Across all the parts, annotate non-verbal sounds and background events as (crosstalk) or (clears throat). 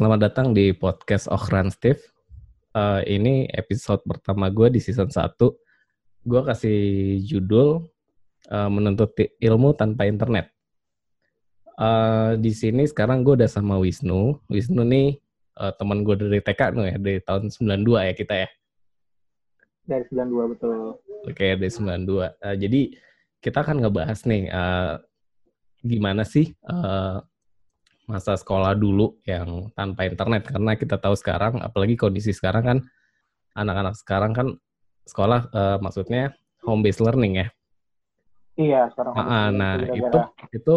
selamat datang di podcast Okran Steve. Uh, ini episode pertama gue di season 1. Gue kasih judul uh, Menuntut Ilmu Tanpa Internet. Uh, di sini sekarang gue udah sama Wisnu. Wisnu nih uh, teman gue dari TK nih ya, dari tahun 92 ya kita ya. Dari 92 betul. Oke, dari 92. Uh, jadi kita akan ngebahas nih uh, gimana sih uh, masa sekolah dulu yang tanpa internet karena kita tahu sekarang apalagi kondisi sekarang kan anak-anak sekarang kan sekolah uh, maksudnya home based learning ya. Iya, sekarang. Nah, nah itu itu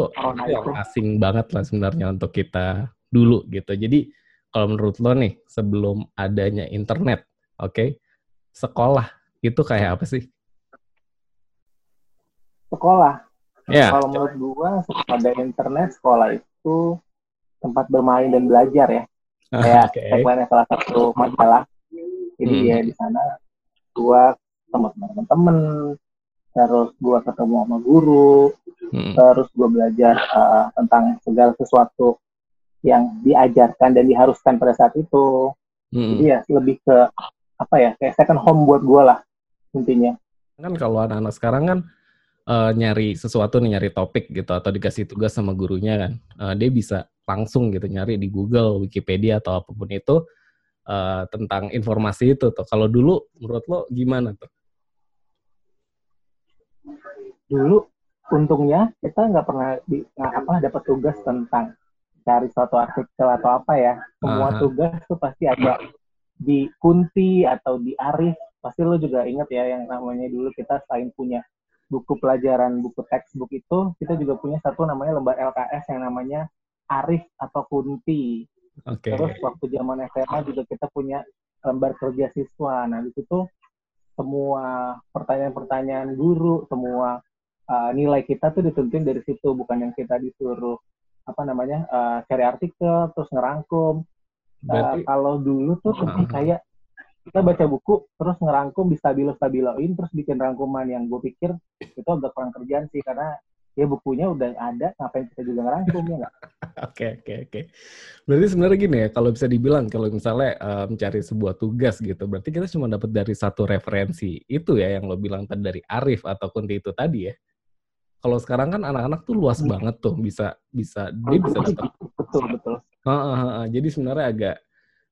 yang asing banget lah sebenarnya untuk kita dulu gitu. Jadi kalau menurut lo nih sebelum adanya internet, oke, okay, sekolah itu kayak apa sih? Sekolah. Ya. Kalau menurut gua ada internet sekolah itu tempat bermain dan belajar ya. Kayak okay. tagline salah satu majalah. Jadi hmm. ya di sana gua sama teman-teman, terus gua ketemu sama guru, hmm. terus gua belajar uh, tentang segala sesuatu yang diajarkan dan diharuskan pada saat itu. Hmm. Jadi ya lebih ke apa ya kayak second home buat gua lah intinya. Kan kalau anak-anak sekarang kan uh, nyari sesuatu nih nyari topik gitu atau dikasih tugas sama gurunya kan, uh, dia bisa langsung gitu nyari di Google, Wikipedia atau apa pun itu uh, tentang informasi itu tuh. Kalau dulu menurut lo gimana tuh? Dulu untungnya kita nggak pernah di, apa dapat tugas tentang cari suatu artikel atau apa ya. Semua Aha. tugas tuh pasti ada di Kunti atau di Arif. Pasti lo juga inget ya yang namanya dulu kita selain punya buku pelajaran, buku textbook itu, kita juga punya satu namanya lembar LKS yang namanya Arif atau Kunti. Okay. Terus waktu zaman SMA juga kita punya lembar kerja siswa. Nah, di situ semua pertanyaan-pertanyaan guru, semua uh, nilai kita tuh ditentuin dari situ, bukan yang kita disuruh apa namanya uh, cari artikel terus ngerangkum. Uh, kalau dulu tuh uh, kayak kita baca buku terus ngerangkum di stabilo stabiloin terus bikin rangkuman yang gue pikir itu agak kurang kerjaan sih karena ya bukunya udah ada ngapain kita juga ngerangkum ya nggak? (laughs) Oke oke oke. Berarti sebenarnya gini ya kalau bisa dibilang kalau misalnya uh, mencari sebuah tugas gitu berarti kita cuma dapat dari satu referensi. Itu ya yang lo bilang tadi dari Arif atau Kunti itu tadi ya. Kalau sekarang kan anak-anak tuh luas hmm. banget tuh bisa bisa dia bisa dapat betul betul. Uh, uh, uh, jadi sebenarnya agak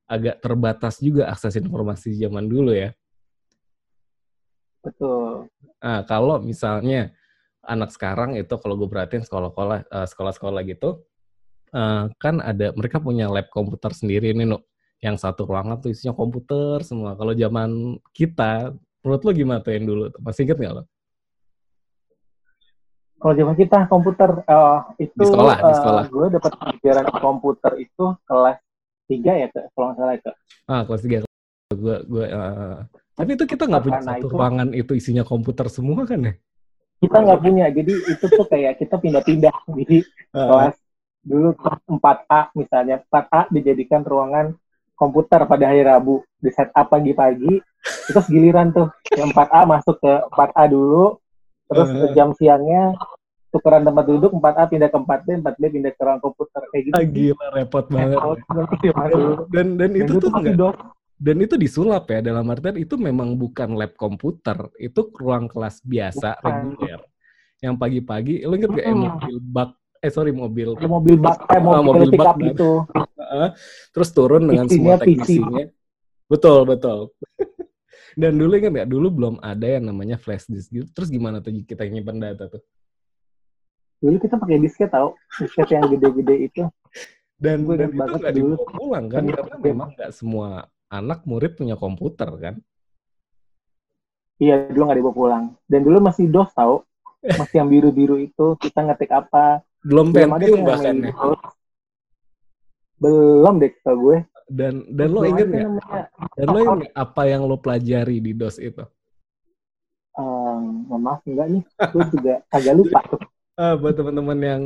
agak terbatas juga akses informasi zaman dulu ya. Betul. Nah kalau misalnya anak sekarang itu kalau gue perhatiin sekolah-sekolah uh, sekolah-sekolah gitu uh, kan ada mereka punya lab komputer sendiri nih no yang satu ruangan tuh isinya komputer semua. Kalau zaman kita menurut lo gimana tuh yang dulu? Masih inget nggak lo kalau zaman kita komputer uh, itu di sekolah, uh, di sekolah. gue dapat pelajaran komputer itu kelas tiga ya kalau nggak salah itu ah kelas tiga. Gue gue uh, tapi itu kita nggak punya satu itu, ruangan itu isinya komputer semua kan ya kita nggak punya jadi itu tuh kayak kita pindah-pindah. (laughs) Jadi uh. kelas dulu kelas 4A misalnya 4A dijadikan ruangan komputer pada hari Rabu. Di setup pagi-pagi terus giliran tuh yang 4A masuk ke 4A dulu terus uh. jam siangnya tukeran tempat duduk 4A pindah ke 4B 4B pindah ke ruang komputer kayak gitu. Ah, gila repot banget. Dan dan itu tuh enggak dan itu disulap ya dalam artian itu memang bukan lab komputer itu ruang kelas biasa reguler. Yang pagi-pagi lo inget gak hmm. mobil bak eh sorry mobil ya, mobil bak eh mobil, ah, mobil bak itu terus turun dengan Isinya semua teknisinya. Betul betul. (laughs) Dan dulu inget gak dulu belum ada yang namanya flash disk gitu. Terus gimana tuh kita nyimpan data tuh? Dulu kita pakai disket tau disket yang gede-gede itu. Dan, dan itu nggak dibawa pulang kan karena memang nggak semua anak murid punya komputer kan? Iya, dulu nggak dibawa pulang. Dan dulu masih DOS tau, masih yang biru-biru itu kita ngetik apa? Belum Pentium bahkan ya. Belum deh ke gue. Dan dan lo inget nggak? Dan lo inget apa yang lo pelajari di DOS itu? Um, maaf enggak nih, gue juga agak lupa tuh. (laughs) Uh, buat teman-teman yang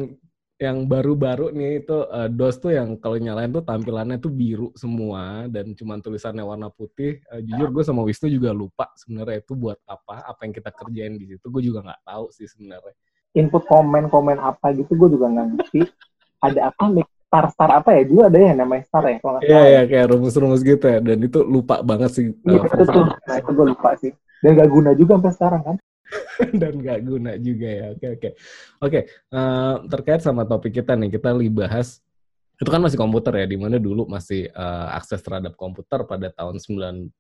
yang baru-baru nih itu uh, DOS tuh yang kalau nyalain tuh tampilannya tuh biru semua dan cuma tulisannya warna putih. Uh, jujur gue sama Wisnu juga lupa sebenarnya itu buat apa, apa yang kita kerjain di situ. Gue juga nggak tahu sih sebenarnya. Input komen-komen apa gitu gue juga nggak ngerti. Ada apa star star apa ya dulu ada ya namanya star ya kalau Iya iya kayak rumus-rumus gitu ya dan itu lupa banget sih. Iya uh, itu tuh. Nah itu gue lupa sih. Dan gak guna juga sampai sekarang kan. (laughs) dan gak guna juga ya. Oke oke. Oke uh, terkait sama topik kita nih kita bahas itu kan masih komputer ya di mana dulu masih uh, akses terhadap komputer pada tahun 9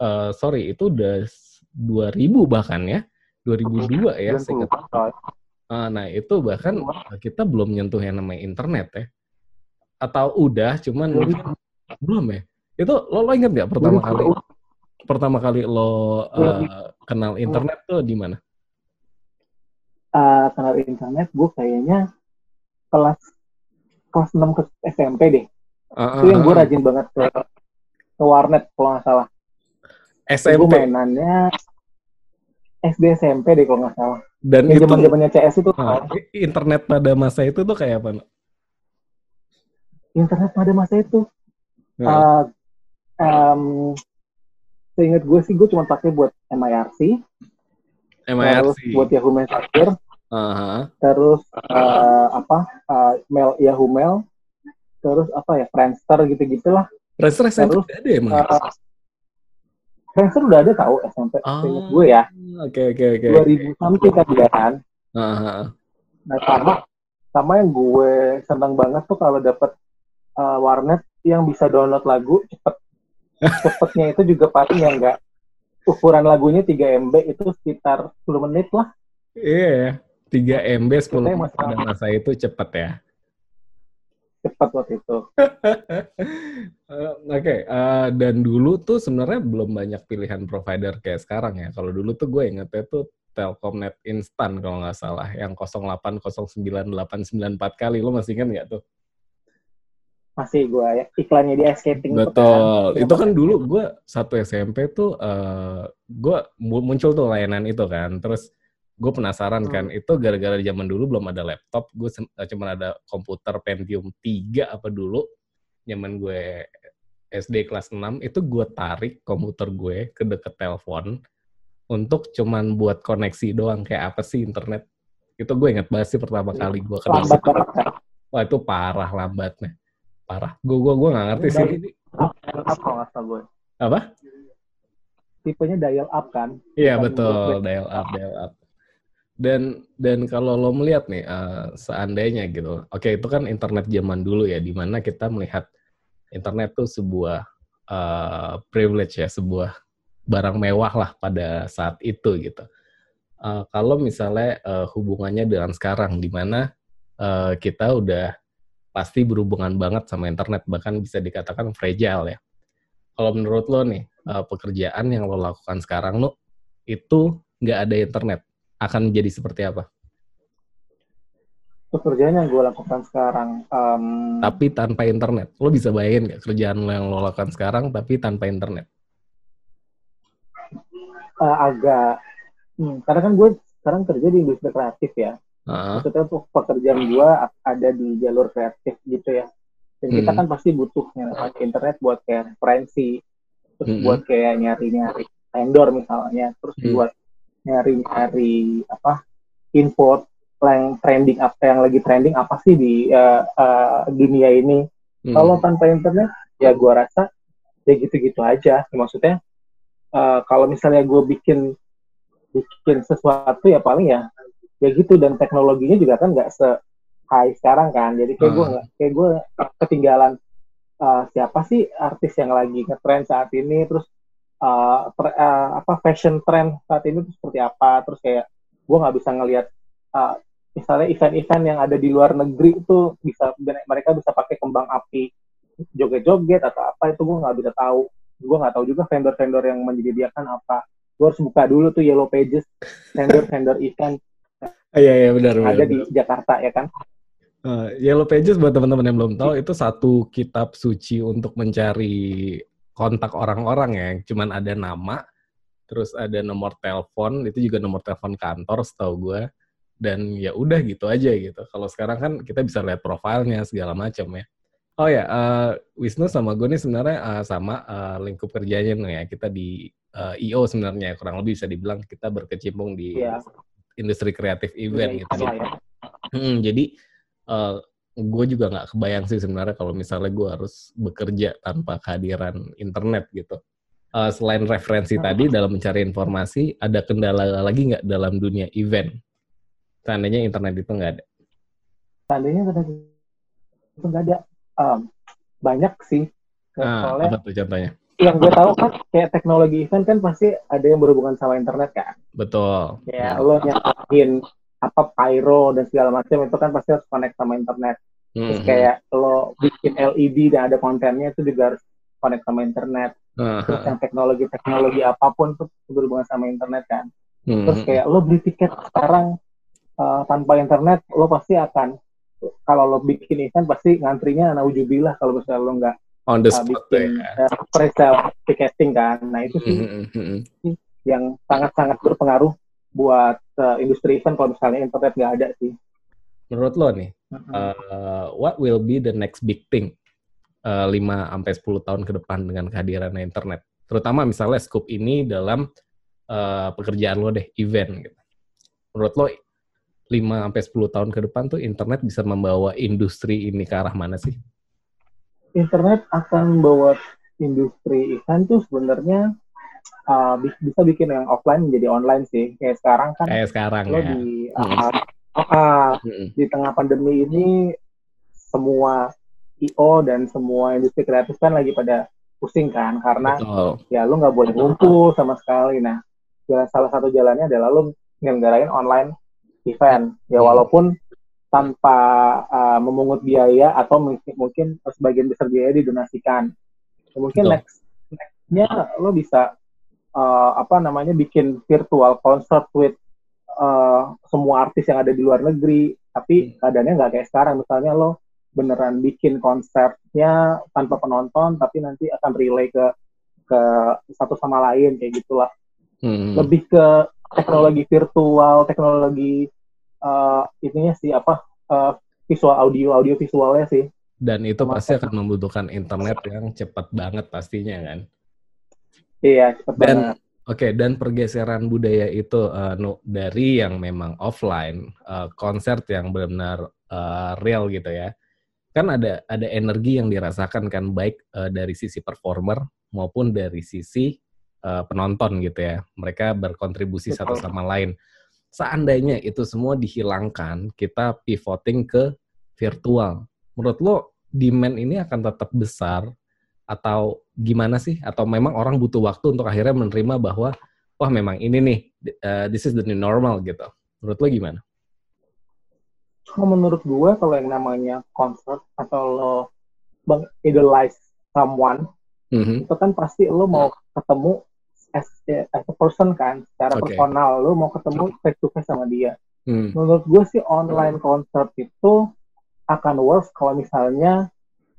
uh, sorry itu udah 2000 bahkan ya 2002 ya saya Uh, nah itu bahkan kita belum nyentuh yang namanya internet ya. Atau udah cuman mungkin belum ya. Itu lo lo inget nggak pertama kali pertama kali lo uh, kenal internet tuh di mana? Uh, kenal internet gue kayaknya kelas kelas 6 ke SMP deh. Uh, itu yang gue rajin banget ke ke warnet kalau nggak salah. SMP gue mainannya SD SMP deh kalau nggak salah. Dan itu zaman zamannya CS itu. Uh, internet pada masa itu tuh kayak apa internet pada masa itu. Uh, um, seingat gue sih gue cuma pakai buat MIRC MIRC terus buat Yahoo Messenger uh-huh. terus uh, apa uh, mail Yahoo Mail. Terus apa ya Friendster gitu gitulah Friendster SMP terus, ada emang uh, Friendster udah ada tahu SMP oh, seingat gue ya. oke oke oke. 2000 something kan dia kan. Uh-huh. nah sama sama yang gue senang banget tuh kalau dapet uh, warnet yang bisa download lagu cepet cepetnya itu juga paling yang enggak ukuran lagunya 3 MB itu sekitar 10 menit lah iya yeah, 3 MB 10 menit pada masa itu cepet ya cepat waktu itu. uh, (laughs) Oke, okay, uh, eh, dan dulu tuh sebenarnya belum banyak pilihan provider kayak sekarang ya. Kalau dulu tuh gue ingetnya tuh Telkomnet instan kalau nggak salah, yang 0809894 kali. Lo masih ingat nggak tuh? Masih gue ya iklannya di escaping betul. Itu kan dulu gue satu SMP tuh uh, eh, gue muncul tuh layanan itu kan. Terus gue penasaran hmm. kan itu gara-gara zaman dulu belum ada laptop gue uh, cuma ada komputer Pentium 3 apa dulu zaman gue SD kelas 6 itu gue tarik komputer gue ke deket telepon untuk cuman buat koneksi doang kayak apa sih internet. Itu gue inget banget sih pertama iya. kali gue kenal wah itu parah lambatnya parah. Gue gue gue nggak ngerti sih ini. Nggak gue. Apa? Tipenya dial up kan? Iya betul, dial up, dial up. Dan dan kalau lo melihat nih, uh, seandainya gitu, oke okay, itu kan internet zaman dulu ya, di mana kita melihat internet tuh sebuah uh, privilege ya, sebuah barang mewah lah pada saat itu gitu. Uh, kalau misalnya uh, hubungannya dengan sekarang, di mana uh, kita udah pasti berhubungan banget sama internet, bahkan bisa dikatakan fragile ya. Kalau menurut lo nih, uh, pekerjaan yang lo lakukan sekarang lo itu nggak ada internet, akan jadi seperti apa? Pekerjaan yang gue lakukan sekarang. Um, tapi tanpa internet, lo bisa bayangin nggak kerjaan lo yang lo lakukan sekarang tapi tanpa internet? Uh, agak, hmm, karena kan gue sekarang kerja di industri kreatif ya. Uh. Maksudnya tuh pekerjaan gue ada di jalur kreatif gitu ya. Dan kita hmm. kan pasti butuh internet buat kayak referensi, terus hmm. buat kayak nyari-nyari vendor misalnya, terus hmm. buat nyari-nyari apa info yang trending apa yang lagi trending apa sih di uh, uh, dunia ini. Hmm. Kalau tanpa internet, ya gue rasa ya gitu-gitu aja. Ya, maksudnya uh, kalau misalnya gue bikin bikin sesuatu ya paling ya ya gitu. Dan teknologinya juga kan nggak se high sekarang kan. Jadi kayak gue hmm. kayak gue ketinggalan uh, siapa sih artis yang lagi ngetrend saat ini? Terus uh, per, uh, apa fashion trend saat ini tuh seperti apa? Terus kayak gue nggak bisa ngelihat uh, misalnya event-event yang ada di luar negeri itu bisa mereka bisa pakai kembang api joget-joget atau apa itu gue nggak bisa tahu. Gue nggak tahu juga vendor-vendor yang menyediakan apa. Gue harus buka dulu tuh yellow pages vendor-vendor event Iya iya benar Ada benar. di Jakarta ya kan. Uh, Yellow Pages buat teman-teman yang belum tahu itu satu kitab suci untuk mencari kontak orang-orang ya. Cuman ada nama, terus ada nomor telepon, itu juga nomor telepon kantor setahu gue. Dan ya udah gitu aja gitu. Kalau sekarang kan kita bisa lihat profilnya segala macam ya. Oh ya, uh, Wisnu sama gue nih sebenarnya uh, sama uh, lingkup kerjanya nih ya. Kita di uh, IO sebenarnya kurang lebih bisa dibilang kita berkecimpung di yeah industri kreatif event gitu. Ya. Hmm, jadi uh, gue juga nggak kebayang sih sebenarnya kalau misalnya gue harus bekerja tanpa kehadiran internet gitu. Uh, selain referensi tadi dalam mencari informasi, ada kendala lagi nggak dalam dunia event? Seandainya internet itu nggak ada. Seandainya internet itu nggak ada, um, banyak sih. Ah, Soalnya, apa tuh contohnya? Yang gue tahu kan kayak teknologi event kan pasti ada yang berhubungan sama internet kan. Betul. Ya, hmm. lo nyalain apa pyro dan segala macam itu kan pasti harus connect sama internet. Terus hmm. kayak lo bikin LED dan ada kontennya itu juga harus connect sama internet. Uh-huh. Terus yang teknologi-teknologi apa pun tuh berhubungan sama internet kan. Uh-huh. Terus kayak lo beli tiket sekarang uh, tanpa internet, lo pasti akan kalau lo bikin event pasti ngantrinya naujubillah kalau misalnya lo nggak on the uh, spot bikin ya. uh, pre-sale ticketing kan. Nah itu sih uh-huh. yang sangat-sangat berpengaruh buat uh, industri event kalau misalnya internet nggak ada sih. Menurut lo nih, uh, what will be the next big thing uh, 5 sampai 10 tahun ke depan dengan kehadiran internet. Terutama misalnya scope ini dalam uh, pekerjaan lo deh, event gitu. Menurut lo 5 sampai 10 tahun ke depan tuh internet bisa membawa industri ini ke arah mana sih? Internet akan membawa industri event tuh sebenarnya uh, bisa bikin yang offline menjadi online sih. Kayak sekarang kan. Kayak sekarang lo ya. di uh, uh, uh, di tengah pandemi ini semua IO dan semua industri kreatif kan lagi pada pusing kan karena Betul. ya lu nggak boleh ngumpul sama sekali. Nah, salah satu jalannya adalah lu nyelenggarain online event. Ya hmm. walaupun tanpa uh, memungut biaya atau mungkin, mungkin sebagian besar biaya didonasikan. Mungkin Betul. next nextnya lo bisa uh, apa namanya bikin virtual concert with uh, semua artis yang ada di luar negeri. Tapi hmm. keadaannya nggak kayak sekarang. Misalnya lo beneran bikin konsernya tanpa penonton tapi nanti akan relay ke ke satu sama lain kayak gitulah hmm. lebih ke teknologi virtual teknologi uh, ininya sih apa uh, visual audio audio visualnya sih dan itu Sama pasti akan membutuhkan internet yang cepat banget pastinya kan iya cepat dan Oke, okay, dan pergeseran budaya itu uh, no, dari yang memang offline, uh, konser yang benar-benar uh, real gitu ya, kan ada ada energi yang dirasakan kan baik uh, dari sisi performer maupun dari sisi uh, penonton gitu ya. Mereka berkontribusi Betul. satu sama lain. Seandainya itu semua dihilangkan, kita pivoting ke virtual. Menurut lo demand ini akan tetap besar atau gimana sih? Atau memang orang butuh waktu untuk akhirnya menerima bahwa wah memang ini nih uh, this is the new normal gitu. Menurut lo gimana? menurut gue kalau yang namanya concert atau lo idolize someone mm-hmm. itu kan pasti lo mau ketemu as, as a person kan secara okay. personal lo mau ketemu face to face sama dia. Mm. menurut gue sih online concert itu akan worse kalau misalnya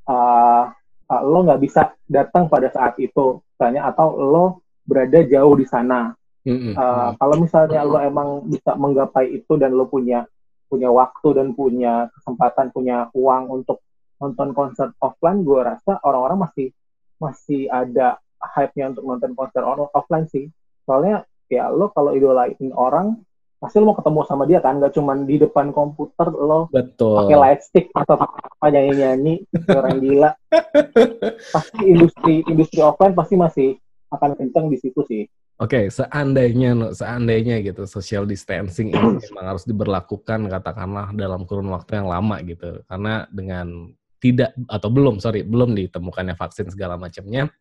uh, uh, lo nggak bisa datang pada saat itu. Misalnya atau lo berada jauh di sana. Uh, kalau misalnya lo emang bisa menggapai itu dan lo punya punya waktu dan punya kesempatan punya uang untuk nonton konser offline gue rasa orang-orang masih masih ada hype-nya untuk nonton konser on offline sih. Soalnya ya lo kalau idolain orang pasti lo mau ketemu sama dia kan? Nggak cuma di depan komputer lo pakai light stick atau apa nyanyi nyanyi (laughs) orang gila. Pasti industri industri offline pasti masih akan kenceng di situ sih. Oke, okay, seandainya, seandainya gitu, social distancing ini (clears throat) memang harus diberlakukan katakanlah dalam kurun waktu yang lama gitu, karena dengan tidak atau belum, sorry, belum ditemukannya vaksin segala macamnya,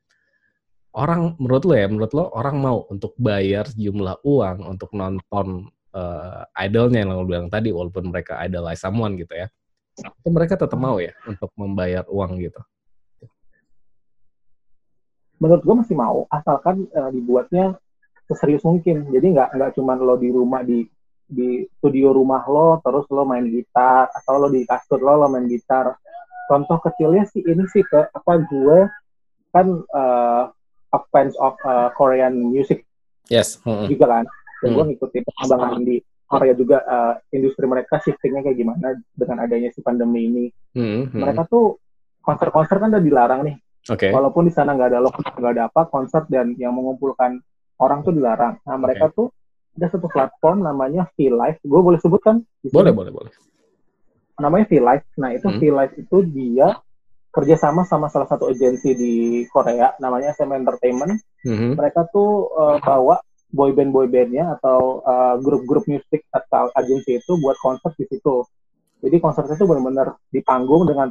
orang menurut lo ya, menurut lo orang mau untuk bayar sejumlah uang untuk nonton uh, idolnya yang lo bilang tadi, walaupun mereka idolize someone gitu ya, itu mereka tetap mau ya untuk membayar uang gitu? Menurut gue masih mau asalkan uh, dibuatnya seserius mungkin. Jadi nggak nggak cuma lo di rumah di di studio rumah lo terus lo main gitar atau lo di kasur lo lo main gitar. Contoh kecilnya sih ini sih ke apa gue kan uh, fans of uh, Korean music yes mm-hmm. juga kan dan mm. gue ngikutin perkembangan di Korea juga uh, industri mereka shiftingnya kayak gimana dengan adanya si pandemi ini mm-hmm. mereka tuh konser-konser kan udah dilarang nih Okay. Walaupun di sana nggak ada lo nggak ada apa, konser dan yang mengumpulkan orang tuh dilarang. Nah mereka okay. tuh ada satu platform namanya V Live. Gue boleh sebutkan? Boleh, boleh, boleh. namanya V-Live. Nah itu hmm. V-Live itu dia kerjasama sama salah satu agensi di Korea namanya SM Entertainment. Mm-hmm. Mereka tuh uh, bawa boyband boybandnya atau uh, grup-grup musik atau agensi itu buat konser di situ. Jadi konsernya itu benar-benar di panggung dengan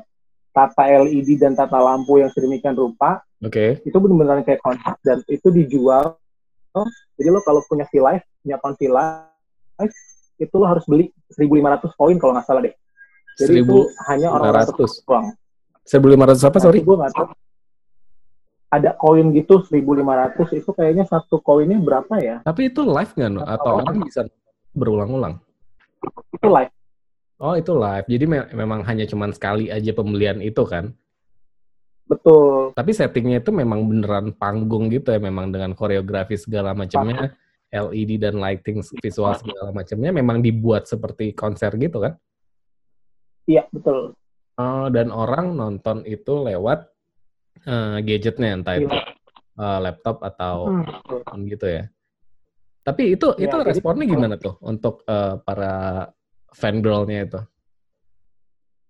tata LED dan tata lampu yang sedemikian rupa. Oke. Okay. Itu benar-benar kayak konser dan itu dijual. Jadi lo kalau punya V-Live, punya akun V-Live, itu lo harus beli 1.500 koin kalau nggak salah deh. Jadi 1, itu hanya orang-orang doang. 1.500 apa, sorry? Gue nggak tahu. Ada koin gitu 1.500 itu kayaknya satu koinnya berapa ya? Tapi itu live nggak, no? Atau orang bisa berulang-ulang? Itu live. Oh, itu live. Jadi me memang hanya cuma sekali aja pembelian itu kan? Betul. Tapi settingnya itu memang beneran panggung gitu ya, memang dengan koreografi segala macamnya, LED dan lighting visual segala macamnya memang dibuat seperti konser gitu kan? Iya, betul. Uh, dan orang nonton itu lewat uh, gadgetnya entah itu uh, laptop atau hmm. gitu ya. Tapi itu ya, itu responnya gimana tuh untuk uh, para fan girlnya itu?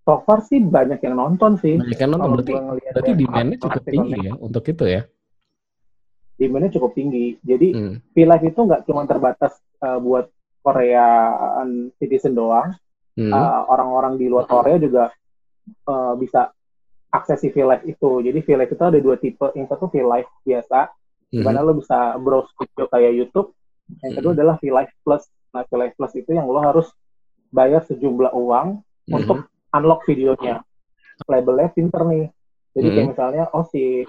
So far sih banyak yang nonton sih. Banyak yang nonton berarti berarti ya, demand-nya cukup tinggi ya untuk itu ya. Demand-nya cukup tinggi. Jadi hmm. V-Live itu nggak cuma terbatas uh, buat Korean citizen doang. Hmm. Uh, orang-orang di luar Korea juga uh, bisa akses si V-Live itu. Jadi V-Live itu ada dua tipe. Yang satu V-Live biasa, mm-hmm. mana lo bisa browse video kayak YouTube. Yang kedua mm-hmm. adalah V-Live Plus. Nah, V-Live Plus itu yang lo harus bayar sejumlah uang mm-hmm. untuk unlock videonya. Labelnya pinter nih. Jadi mm-hmm. kayak misalnya, oh si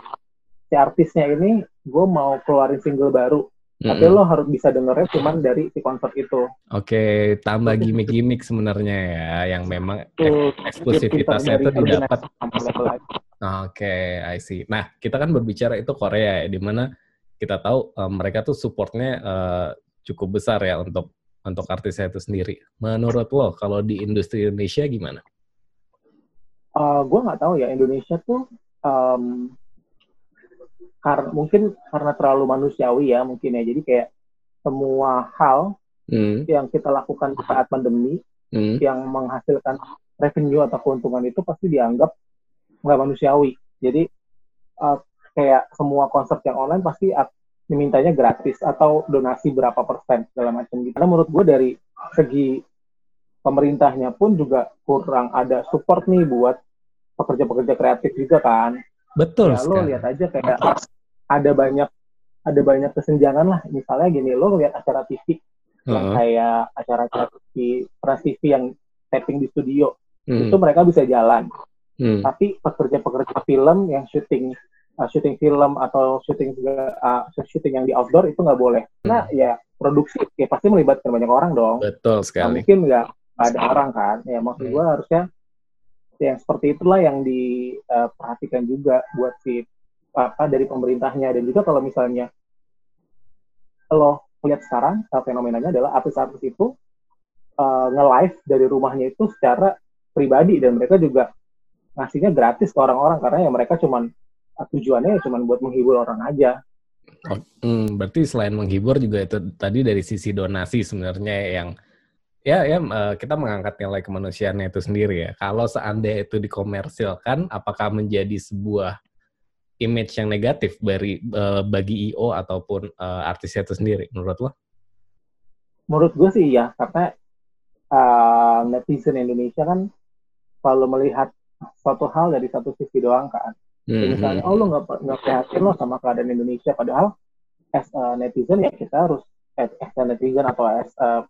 si artisnya ini gue mau keluarin single baru Mm-hmm. Tapi lo harus bisa dengernya cuma dari si konser itu. Oke, tambah gimmick-gimmick sebenarnya ya, yang memang eksklusivitasnya itu didapat. Oke, I see. Nah, kita kan berbicara itu Korea ya, di mana kita tahu um, mereka tuh supportnya uh, cukup besar ya untuk untuk artisnya itu sendiri. Menurut lo, kalau di industri Indonesia gimana? Uh, gue nggak tahu ya, Indonesia tuh um, karena mungkin karena terlalu manusiawi ya mungkin ya jadi kayak semua hal hmm. yang kita lakukan saat pandemi hmm. yang menghasilkan revenue atau keuntungan itu pasti dianggap nggak manusiawi jadi uh, kayak semua konsep yang online pasti dimintanya gratis atau donasi berapa persen segala macam gitu. Karena menurut gue dari segi pemerintahnya pun juga kurang ada support nih buat pekerja-pekerja kreatif juga kan. Betul. Ya, lo lihat aja kayak ada banyak ada banyak kesenjangan lah. Misalnya gini, lo lihat acara TV uh-huh. yang kayak acara-acara TV, Trans TV yang tapping di studio, hmm. itu mereka bisa jalan. Hmm. Tapi pekerja-pekerja film yang syuting uh, syuting film atau syuting uh, syuting yang di outdoor itu nggak boleh. Karena hmm. ya produksi ya pasti melibatkan banyak orang dong. Betul sekali. Nah, mungkin nggak ada orang kan. Ya maksud hmm. gue harusnya yang seperti itulah yang diperhatikan uh, juga buat si apa dari pemerintahnya. Dan juga kalau misalnya lo lihat sekarang fenomenanya adalah artis-artis itu uh, nge-live dari rumahnya itu secara pribadi. Dan mereka juga ngasihnya gratis ke orang-orang. Karena ya mereka cuman tujuannya cuman buat menghibur orang aja. Oh, hmm, berarti selain menghibur juga itu tadi dari sisi donasi sebenarnya yang ya ya eh, kita mengangkat nilai kemanusiaannya itu sendiri ya. Kalau seandainya itu dikomersilkan, apakah menjadi sebuah image yang negatif dari uh, bagi IO ataupun uh, artisnya itu sendiri menurut lo? Menurut gue sih ya, karena uh, netizen Indonesia kan selalu melihat suatu hal dari satu sisi doang kan. Mm-hmm. Misalnya, oh lo nggak nggak prihatin lo sama keadaan Indonesia, padahal as a netizen ya kita harus as, as a netizen atau as a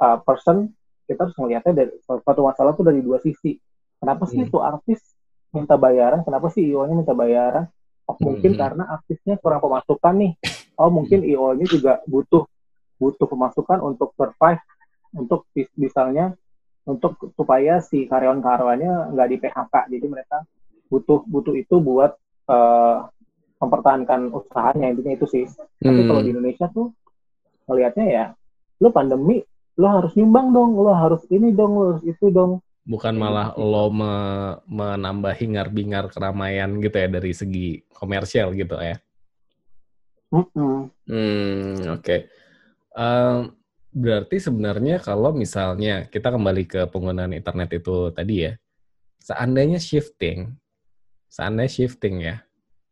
uh, person kita harus melihatnya dari suatu masalah tuh dari dua sisi. Kenapa sih mm. itu artis minta bayaran? Kenapa sih IO-nya minta bayaran? Oh, mungkin hmm. karena artisnya kurang pemasukan nih. Oh, mungkin hmm. IO-nya juga butuh butuh pemasukan untuk survive, untuk misalnya untuk supaya si karyawan-karyawannya nggak di PHK. Jadi mereka butuh butuh itu buat uh, mempertahankan usahanya intinya itu sih. Hmm. Tapi kalau di Indonesia tuh melihatnya ya, lo pandemi, lo harus nyumbang dong, lo harus ini dong, lo harus itu dong bukan malah lo me, menambah hingar-bingar keramaian gitu ya dari segi komersial gitu ya. Mm -hmm. Hmm, oke. Okay. Um, berarti sebenarnya kalau misalnya kita kembali ke penggunaan internet itu tadi ya, seandainya shifting, seandainya shifting ya,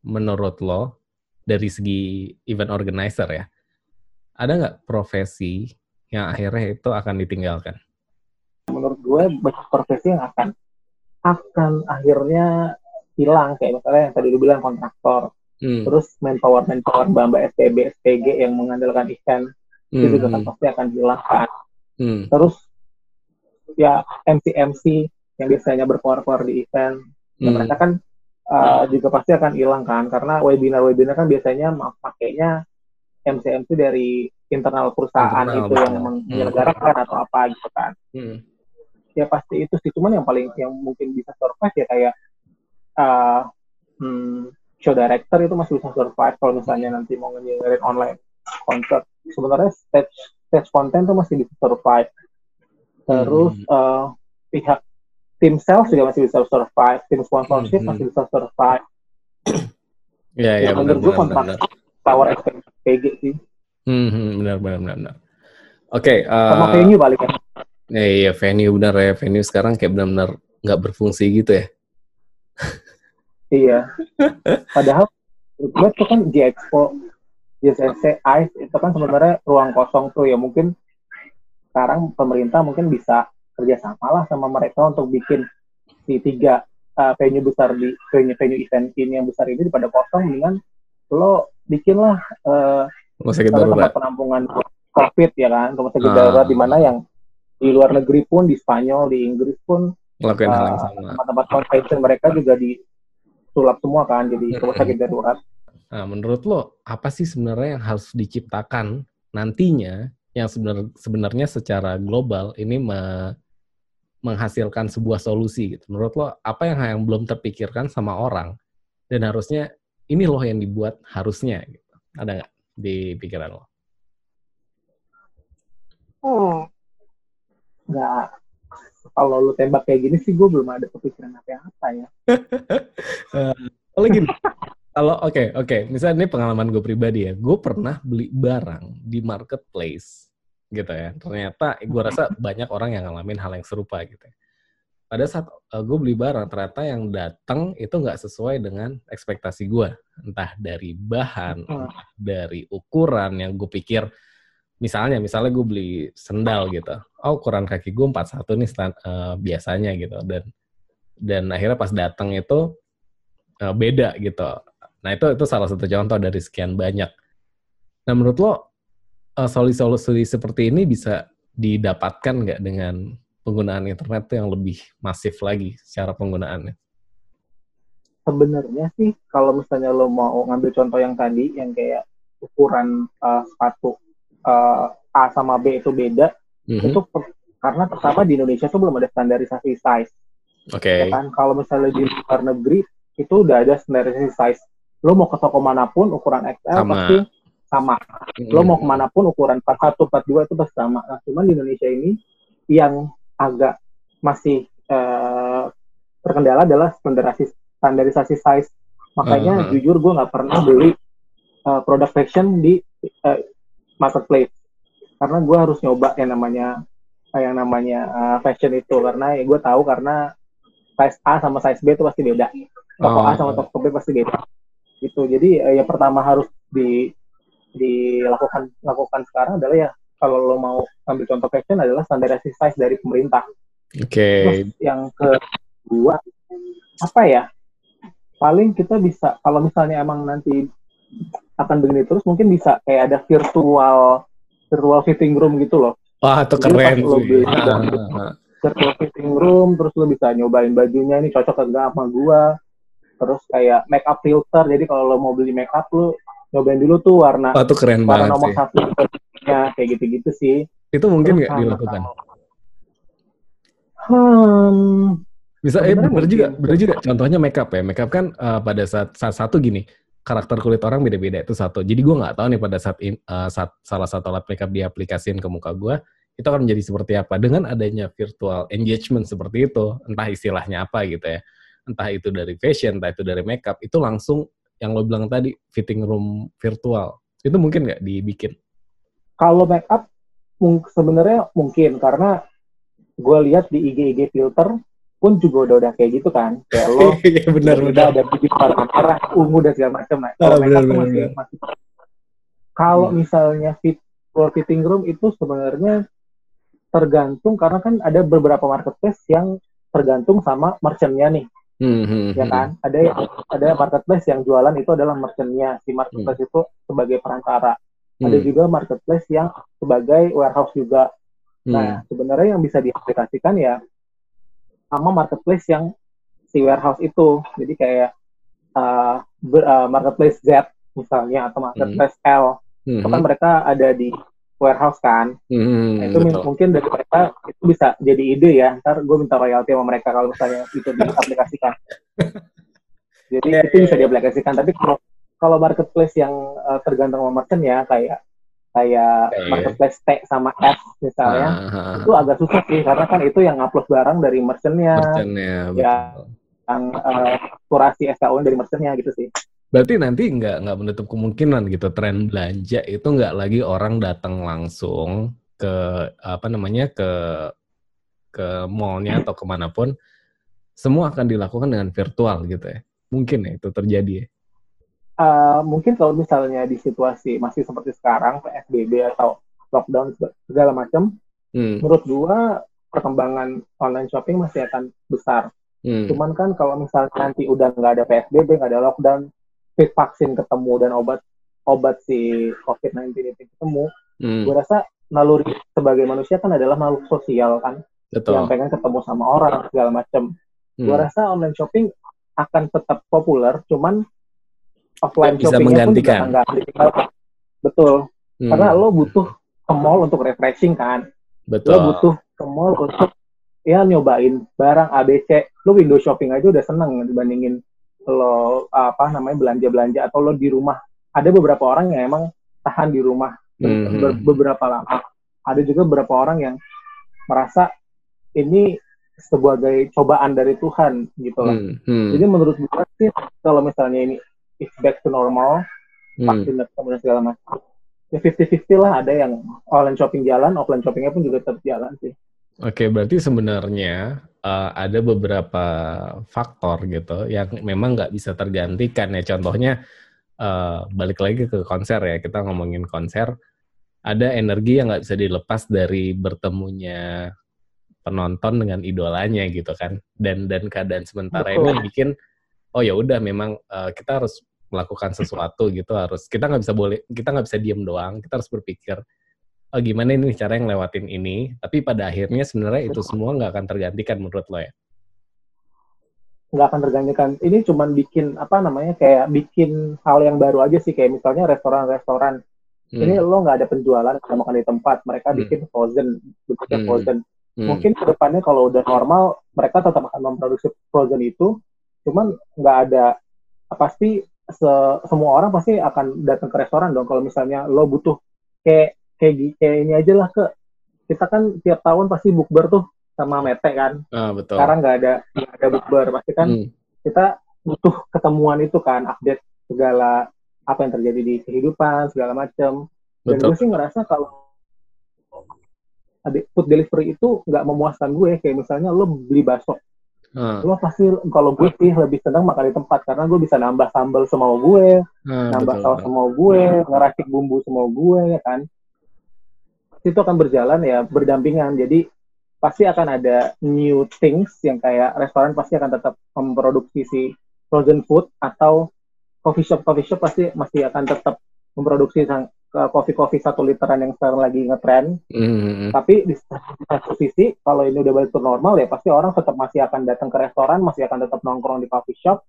menurut lo dari segi event organizer ya, ada nggak profesi yang akhirnya itu akan ditinggalkan? Menurut gue banyak profesi yang akan akan akhirnya hilang kayak misalnya yang tadi lu bilang kontraktor, hmm. terus manpower manpower mbak SPB SPG yang mengandalkan event hmm. itu juga kan pasti akan hilang kan. Hmm. Terus ya MC MC yang biasanya berkoar-koar di event, ya hmm. mereka kan uh, juga pasti akan hilang kan karena webinar webinar kan biasanya pakainya MC MC dari internal perusahaan internal, itu yang menyelenggarakan hmm. atau apa gitu kan. Hmm. Ya pasti itu sih cuman yang paling yang mungkin bisa survive ya kayak uh, hmm, show director itu masih bisa survive kalau misalnya nanti mau ngedengerin online concert sebenarnya stage stage konten tuh masih bisa survive terus hmm. uh, pihak tim sales juga masih bisa survive tim sponsorship hmm. masih bisa survive ya ya, ya menurut gue kontrak power PG sih hmm, hmm, benar benar benar, benar. oke okay, uh, sama venue balik kan ya iya venue benar ya. Venue sekarang kayak benar-benar nggak berfungsi gitu ya. Iya. Padahal gue tuh kan di Expo JCC ICE itu kan sebenarnya ruang kosong tuh ya. Mungkin sekarang pemerintah mungkin bisa kerjasama lah sama mereka untuk bikin di tiga uh, venue besar di venue venue event ini yang besar ini pada kosong dengan lo bikinlah uh, rumah sakit darurat. tempat penampungan covid ya kan? Rumah sakit ah. darurat di mana yang di luar negeri pun di Spanyol di Inggris pun melakukan uh, hal yang sama. tempat-tempat convention mereka juga disulap semua kan jadi rumah sakit darurat. Nah, menurut lo apa sih sebenarnya yang harus diciptakan nantinya yang sebenar, sebenarnya secara global ini me, menghasilkan sebuah solusi gitu. Menurut lo apa yang yang belum terpikirkan sama orang? Dan harusnya ini loh yang dibuat harusnya gitu. Ada nggak di pikiran lo? Oh, nggak. Kalau lo tembak kayak gini sih gue belum ada kepikiran apa-apa ya. uh, (laughs) kalau gini, kalau oke okay, oke, okay. misalnya ini pengalaman gue pribadi ya, gue pernah beli barang di marketplace gitu ya. Ternyata gue rasa banyak orang yang ngalamin hal yang serupa gitu. Ya. Pada saat uh, gue beli barang, ternyata yang datang itu nggak sesuai dengan ekspektasi gue, entah dari bahan, hmm. entah dari ukuran yang gue pikir. Misalnya, misalnya gue beli sendal gitu, oh ukuran kaki gue 41 nih stand, uh, biasanya gitu, dan dan akhirnya pas datang itu uh, beda gitu Nah itu itu salah satu contoh dari sekian banyak. Nah menurut lo uh, solusi-solusi seperti ini bisa didapatkan nggak dengan penggunaan internet yang lebih masif lagi secara penggunaannya? Sebenarnya sih kalau misalnya lo mau ngambil contoh yang tadi yang kayak ukuran uh, sepatu uh, A sama B itu beda, mm-hmm. itu karena pertama di Indonesia tuh belum ada standarisasi size. Oke. Okay. Ya kan kalau misalnya di luar negeri itu udah ada standarisasi size lo mau ke toko mana pun ukuran XL sama. pasti sama. Lo mau ke mana pun ukuran 41, 42 itu pasti sama. Nah, cuman di Indonesia ini yang agak masih uh, terkendala adalah standarisasi standarisasi size. Makanya uh -huh. jujur gue nggak pernah beli uh, produk fashion di uh, marketplace karena gue harus nyoba yang namanya yang namanya uh, fashion itu karena ya gue tahu karena size A sama size B itu pasti beda. Toko oh. A sama toko B pasti beda gitu jadi uh, yang pertama harus di dilakukan lakukan sekarang adalah ya kalau lo mau ambil contoh fashion adalah standarisasi size dari pemerintah. Oke. Okay. Terus yang kedua apa ya? Paling kita bisa kalau misalnya emang nanti akan begini terus mungkin bisa kayak ada virtual virtual fitting room gitu loh. Wah, itu keren sih. Lo virtual fitting room terus lo bisa nyobain bajunya ini cocok enggak sama gua terus kayak make up filter jadi kalau lo mau beli make up lo nyobain dulu tuh warna oh, tuh keren warna banget nomor sih. satu ya kayak gitu-gitu sih. Itu mungkin nggak dilakukan? hmm. Bisa eh bener juga bener juga. Contohnya make up ya. Make up kan uh, pada saat saat satu gini karakter kulit orang beda-beda itu satu. Jadi gue nggak tahu nih pada saat, in, uh, saat salah satu alat makeup diaplikasikan ke muka gue itu akan menjadi seperti apa? Dengan adanya virtual engagement seperti itu entah istilahnya apa gitu ya. Entah itu dari fashion, entah itu dari makeup, itu langsung yang lo bilang tadi fitting room virtual. Itu mungkin nggak dibikin? Kalau makeup sebenarnya mungkin karena gue lihat di IG IG filter pun juga udah udah kayak gitu kan. Kayak (laughs) lo Iya benar udah ada bibit warna merah ungu dan segala macam nah kalau Ah, makeup benar, benar, masih, benar. masih kalau Hmm. misalnya fit floor fitting room itu sebenarnya tergantung karena kan ada beberapa marketplace yang tergantung sama merchantnya nih. Hmm, hmm, ya hmm. kan? Ada ada marketplace yang jualan itu adalah merchantnya. Si marketplace itu sebagai perantara ada Hmm, juga marketplace yang sebagai warehouse juga hmm. Nah, sebenarnya yang bisa diaplikasikan ya sama marketplace yang si warehouse itu. Jadi kayak uh, ber- uh, marketplace Z misalnya atau marketplace L, Hmm, itu kan mereka ada di warehouse kan. hmm, Nah, itu betul. mungkin dari mereka itu bisa jadi ide ya. Ntar gue minta royalti sama mereka kalau misalnya itu diaplikasikan. (laughs) Jadi itu bisa diaplikasikan. Tapi kalau kalau marketplace yang uh, tergantung sama merchant ya kayak kayak Kayak- marketplace T sama F misalnya Ah, ah, ah. itu agak susah sih karena kan itu yang upload barang dari merchantnya Merchantnya, ya. yang uh, kurasi SKU dari merchantnya gitu sih Berarti nanti nggak nggak menutup kemungkinan gitu tren belanja itu nggak lagi orang datang langsung ke apa namanya ke ke mallnya atau ke mana pun, semua akan dilakukan dengan virtual gitu ya. Mungkin ya itu terjadi ya. Uh, mungkin kalau misalnya di situasi masih seperti sekarang PSBB atau lockdown segala macam Hmm, menurut gua perkembangan online shopping masih akan besar. Hmm, cuman kan kalau misalnya nanti udah nggak ada PSBB nggak ada lockdown fit vaksin ketemu dan obat obat si COVID-19 itu ketemu hmm, gue rasa naluri sebagai manusia kan adalah makhluk sosial kan betul. yang pengen ketemu sama orang segala macam Hmm. Gua rasa online shopping akan tetap populer, cuman offline bisa shoppingnya pun juga menggantikan. Betul, Hmm, karena lo butuh ke mall untuk refreshing kan, betul. lo butuh ke mall untuk ya nyobain barang ABC. Lo window shopping aja udah seneng dibandingin lo apa namanya belanja belanja atau lo di rumah. Ada beberapa orang yang emang tahan di rumah Hmm, ber- beberapa lama. Ada juga beberapa orang yang merasa ini sebagai cobaan dari Tuhan gitu loh. Hmm, hmm, Jadi menurut gue sih kalau misalnya ini it's back to normal, hmm. vaksin dan kemudian segala macam, ya 50-50 lah ada yang online shopping jalan, offline shoppingnya pun juga tetap jalan sih. Oke, berarti sebenarnya eh, ada beberapa faktor gitu yang memang nggak bisa tergantikan ya. Contohnya eh, balik lagi ke konser ya, kita ngomongin konser, ada energi yang nggak bisa dilepas dari bertemunya penonton dengan idolanya gitu kan. Dan dan keadaan sementara Betul. ini bikin oh ya udah memang eh, kita harus melakukan sesuatu (laughs) gitu harus kita nggak bisa boleh kita nggak bisa diem doang kita harus berpikir oh gimana ini cara yang lewatin ini tapi pada akhirnya sebenarnya itu semua nggak akan tergantikan menurut lo ya Nggak akan tergantikan. Ini cuman bikin apa namanya kayak bikin hal yang baru aja sih kayak misalnya restoran-restoran. Hmm, Ini lo nggak ada penjualan nggak makan di tempat, mereka Hmm. bikin frozen, bentuknya Hmm. frozen. hmm, Mungkin ke depannya kalau udah normal, mereka tetap akan memproduksi frozen itu, cuman nggak ada pasti se- semua orang pasti akan datang ke restoran dong. Kalau misalnya lo butuh kayak kayak kayak ini aja lah ke kita kan tiap tahun pasti bukber tuh sama mete kan. ah betul Sekarang nggak ada nggak ada bukber, pasti kan Hmm, kita butuh ketemuan itu kan, update segala apa yang terjadi di kehidupan segala macam. Dan betul gue sih ngerasa kalau food delivery itu nggak memuaskan gue kayak misalnya lo beli bakso Ah, lo pasti kalau gue sih lebih senang makan di tempat karena gue bisa nambah sambal semau gue ah, nambah betul, saus semau gue ngeracik bumbu semau gue ya kan. Itu akan berjalan ya berdampingan. Jadi pasti akan ada new things yang kayak restoran pasti akan tetap memproduksi si frozen food atau coffee shop. Coffee shop pasti masih akan tetap memproduksi sang- kopi-kopi satu literan yang sekarang lagi ngetren Hmm, hmm, hmm. tapi di satu sisi kalau ini udah balik ke normal ya pasti orang tetap masih akan datang ke restoran masih akan tetap nongkrong di coffee shop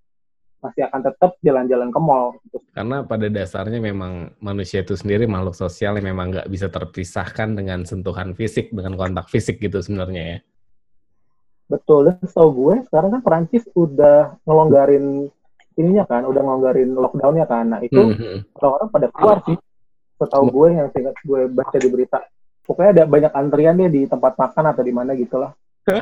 masih akan tetap jalan-jalan ke mall gitu. karena pada dasarnya memang manusia itu sendiri makhluk sosial yang memang nggak bisa terpisahkan dengan sentuhan fisik dengan kontak fisik gitu sebenarnya ya betul dan setahu gue sekarang kan Perancis udah ngelonggarin ininya kan udah ngelonggarin lockdownnya kan nah itu Hmm, hmm. orang-orang pada keluar sih setahu gue yang singkat gue baca di berita pokoknya ada banyak antrian deh di tempat makan atau di mana gitu lah. (laughs)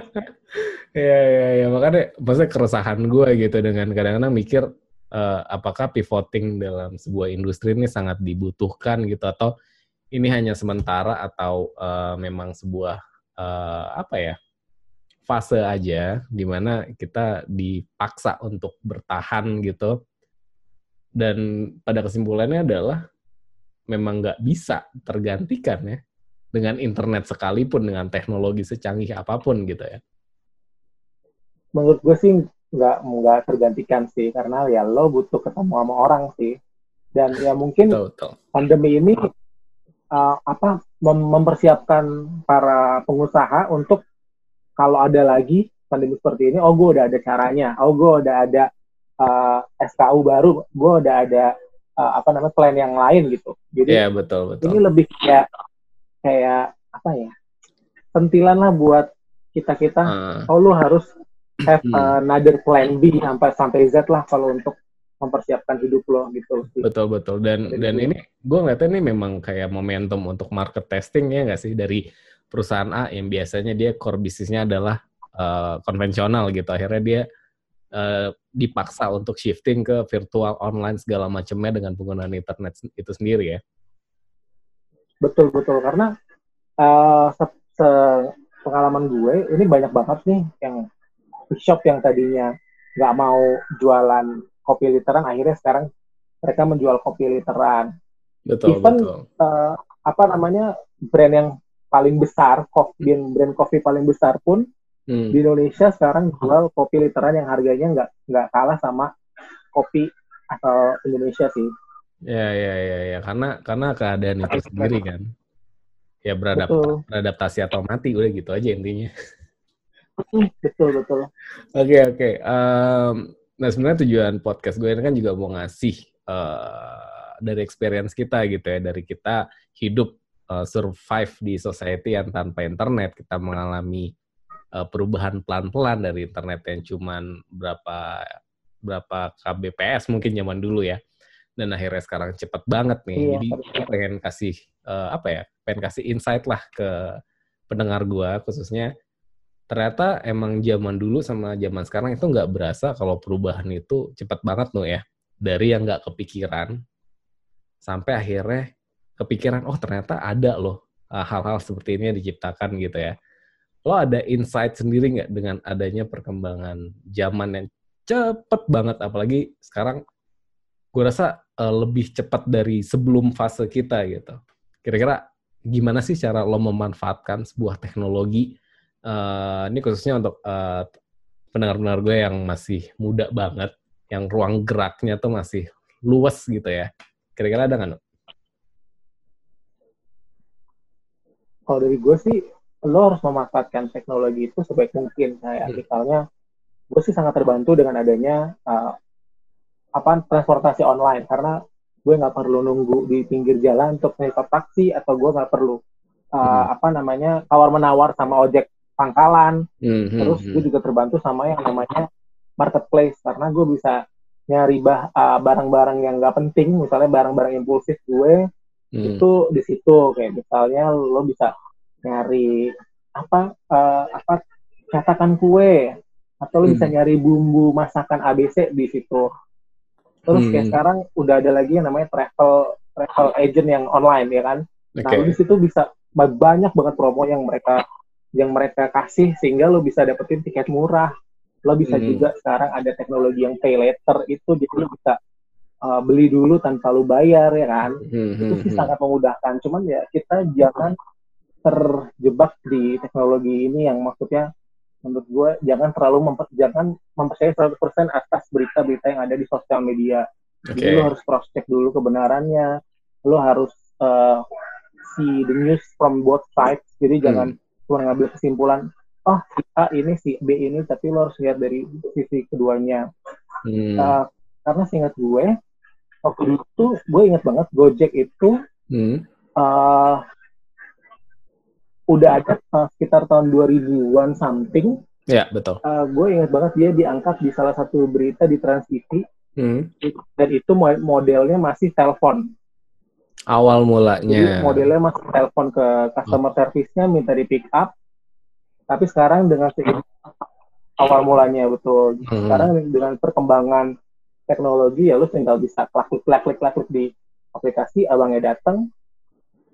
Iya, iya, iya. Makanya, maksudnya keresahan gue gitu dengan kadang-kadang mikir eh, apakah pivoting dalam sebuah industri ini sangat dibutuhkan gitu atau ini hanya sementara atau uh, memang sebuah uh, apa ya fase aja di mana kita dipaksa untuk bertahan gitu. Dan pada kesimpulannya adalah memang nggak bisa tergantikan ya dengan internet sekalipun dengan teknologi secanggih apa pun gitu ya. Menurut gue sih nggak nggak tergantikan sih karena ya lo butuh ketemu sama orang sih dan ya mungkin betul, betul. pandemi ini uh, apa mem mempersiapkan para pengusaha untuk kalau ada lagi pandemi seperti ini, oh gue udah ada caranya, oh gue udah ada uh, eh, SKU baru, gue udah ada uh, apa namanya plan yang lain gitu. Jadi yeah, betul betul. Ini lebih kayak kayak apa ya? Sentilan lah buat kita kita. Uh. Oh lu harus have hmm. another plan B sampai sampai Z lah kalau untuk mempersiapkan hidup lo gitu. Betul betul dan Jadi, dan ini gue ngeliatnya ini memang kayak momentum untuk market testing ya nggak sih dari perusahaan A yang biasanya dia core bisnisnya adalah uh, konvensional gitu akhirnya dia uh, dipaksa untuk shifting ke virtual online segala macamnya dengan penggunaan internet itu sendiri ya. Betul betul karena uh, se, se pengalaman gue ini banyak banget nih yang shop yang tadinya nggak mau jualan kopi literan akhirnya sekarang mereka menjual kopi literan. Betul, Even betul. Uh, apa namanya brand yang paling besar, kopi, brand kopi paling besar pun hmm. di Indonesia sekarang jual kopi literan yang harganya nggak nggak kalah sama kopi atau Indonesia sih. Ya ya ya ya karena karena keadaan itu sendiri kan. Ya beradap betul. beradaptasi atau mati udah gitu aja intinya. betul betul. Oke okay, oke. Okay. Um, Nah sebenarnya tujuan podcast gue ini kan juga mau ngasih uh, dari experience kita gitu ya, dari kita hidup uh, survive di society yang tanpa internet, kita mengalami uh, perubahan pelan-pelan dari internet yang cuman berapa berapa kbps mungkin zaman dulu ya, dan akhirnya sekarang cepet banget nih. Iya, Jadi pengen kasih uh, apa ya, pengen kasih insight lah ke pendengar gue khususnya ternyata emang zaman dulu sama zaman sekarang itu nggak berasa kalau perubahan itu cepat banget loh ya. Dari yang nggak kepikiran sampai akhirnya kepikiran, oh ternyata ada loh uh, hal-hal seperti ini yang diciptakan gitu ya. Lo ada insight sendiri nggak dengan adanya perkembangan zaman yang cepet banget, apalagi sekarang gue rasa uh, lebih cepat dari sebelum fase kita gitu. Kira-kira gimana sih cara lo memanfaatkan sebuah teknologi uh, ini khususnya untuk uh, pendengar-pendengar gue yang masih muda banget, yang ruang geraknya tuh masih luas gitu ya. Kira-kira ada nggak? Kalau dari gue sih, lo harus memanfaatkan teknologi itu sebaik mungkin. Kayak hmm. misalnya, gue sih sangat terbantu dengan adanya uh, apa transportasi online karena gue nggak perlu nunggu di pinggir jalan untuk naik taksi atau gue nggak perlu uh, hmm. apa namanya tawar menawar sama ojek pangkalan. Mm-hmm. Terus gue juga terbantu sama yang namanya marketplace karena gue bisa nyari bah, uh, barang-barang yang gak penting, misalnya barang-barang impulsif gue mm. itu di situ kayak misalnya lo bisa nyari apa uh, apa catakan kue atau lo mm. bisa nyari bumbu masakan ABC di situ. Terus mm. kayak sekarang udah ada lagi yang namanya travel travel agent yang online ya kan. Okay. Nah, di situ bisa banyak banget promo yang mereka yang mereka kasih sehingga lo bisa dapetin tiket murah. Lo bisa hmm. juga sekarang ada teknologi yang pay later itu jadi lo bisa uh, beli dulu tanpa lo bayar ya kan. Hmm. Itu sih hmm. sangat memudahkan. Cuman ya kita jangan terjebak di teknologi ini yang maksudnya menurut gue jangan terlalu memper, jangan mempercayai 100% atas berita-berita yang ada di sosial media. Okay. Jadi lo harus cross check dulu kebenarannya. Lo harus uh, see the news from both sides. Jadi hmm. jangan cuma ngambil kesimpulan oh si A ini si B ini tapi lo harus lihat dari sisi keduanya hmm. uh, karena seingat gue waktu itu gue ingat banget Gojek itu hmm. uh, udah ada uh, sekitar tahun 2000-an something ya betul uh, gue ingat banget dia diangkat di salah satu berita di Trans TV hmm. dan itu modelnya masih telepon awal mulanya. Jadi modelnya masih telepon ke customer service-nya minta di pick up. Tapi sekarang dengan awal mulanya betul. Hmm. Sekarang dengan perkembangan teknologi ya lu tinggal bisa klik klik klik klik di aplikasi abangnya datang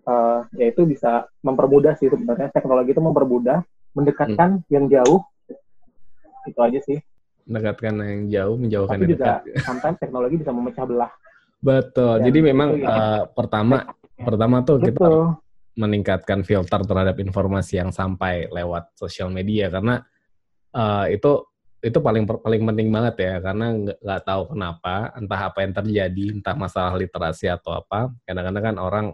uh, ya itu bisa mempermudah sih sebenarnya. Teknologi itu mempermudah mendekatkan hmm. yang jauh. Itu aja sih. Mendekatkan yang jauh menjauhkan Tapi yang juga dekat. (laughs) sometimes teknologi bisa memecah belah. Betul. Jadi memang ya. uh, pertama pertama tuh betul. kita meningkatkan filter terhadap informasi yang sampai lewat sosial media. Karena uh, itu itu paling paling penting banget ya. Karena nggak tahu kenapa entah apa yang terjadi entah masalah literasi atau apa. Kadang-kadang kan orang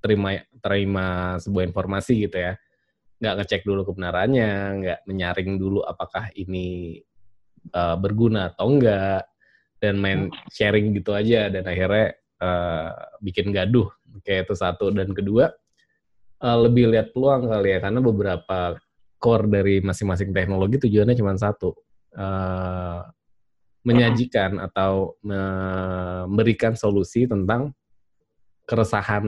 terima terima sebuah informasi gitu ya. Nggak ngecek dulu kebenarannya nggak menyaring dulu apakah ini uh, berguna atau enggak dan main sharing gitu aja dan akhirnya uh, bikin gaduh. Kayak itu satu. Dan kedua uh, lebih lihat peluang kali ya karena beberapa core dari masing-masing teknologi tujuannya cuma satu. Uh, menyajikan atau memberikan solusi tentang keresahan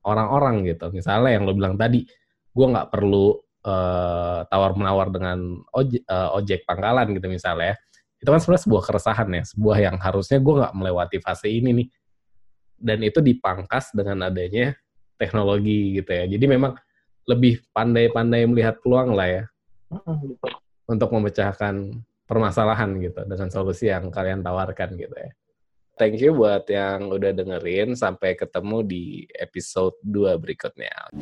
orang-orang gitu. Misalnya yang lo bilang tadi, gue nggak perlu uh, tawar-menawar dengan ojek, uh, ojek pangkalan gitu misalnya. Itu kan sebenarnya sebuah keresahan ya, sebuah yang harusnya gue nggak melewati fase ini nih. Dan itu dipangkas dengan adanya teknologi gitu ya. Jadi memang lebih pandai-pandai melihat peluang lah ya untuk memecahkan permasalahan gitu dengan solusi yang kalian tawarkan gitu ya. Thank you buat yang udah dengerin. Sampai ketemu di episode 2 berikutnya.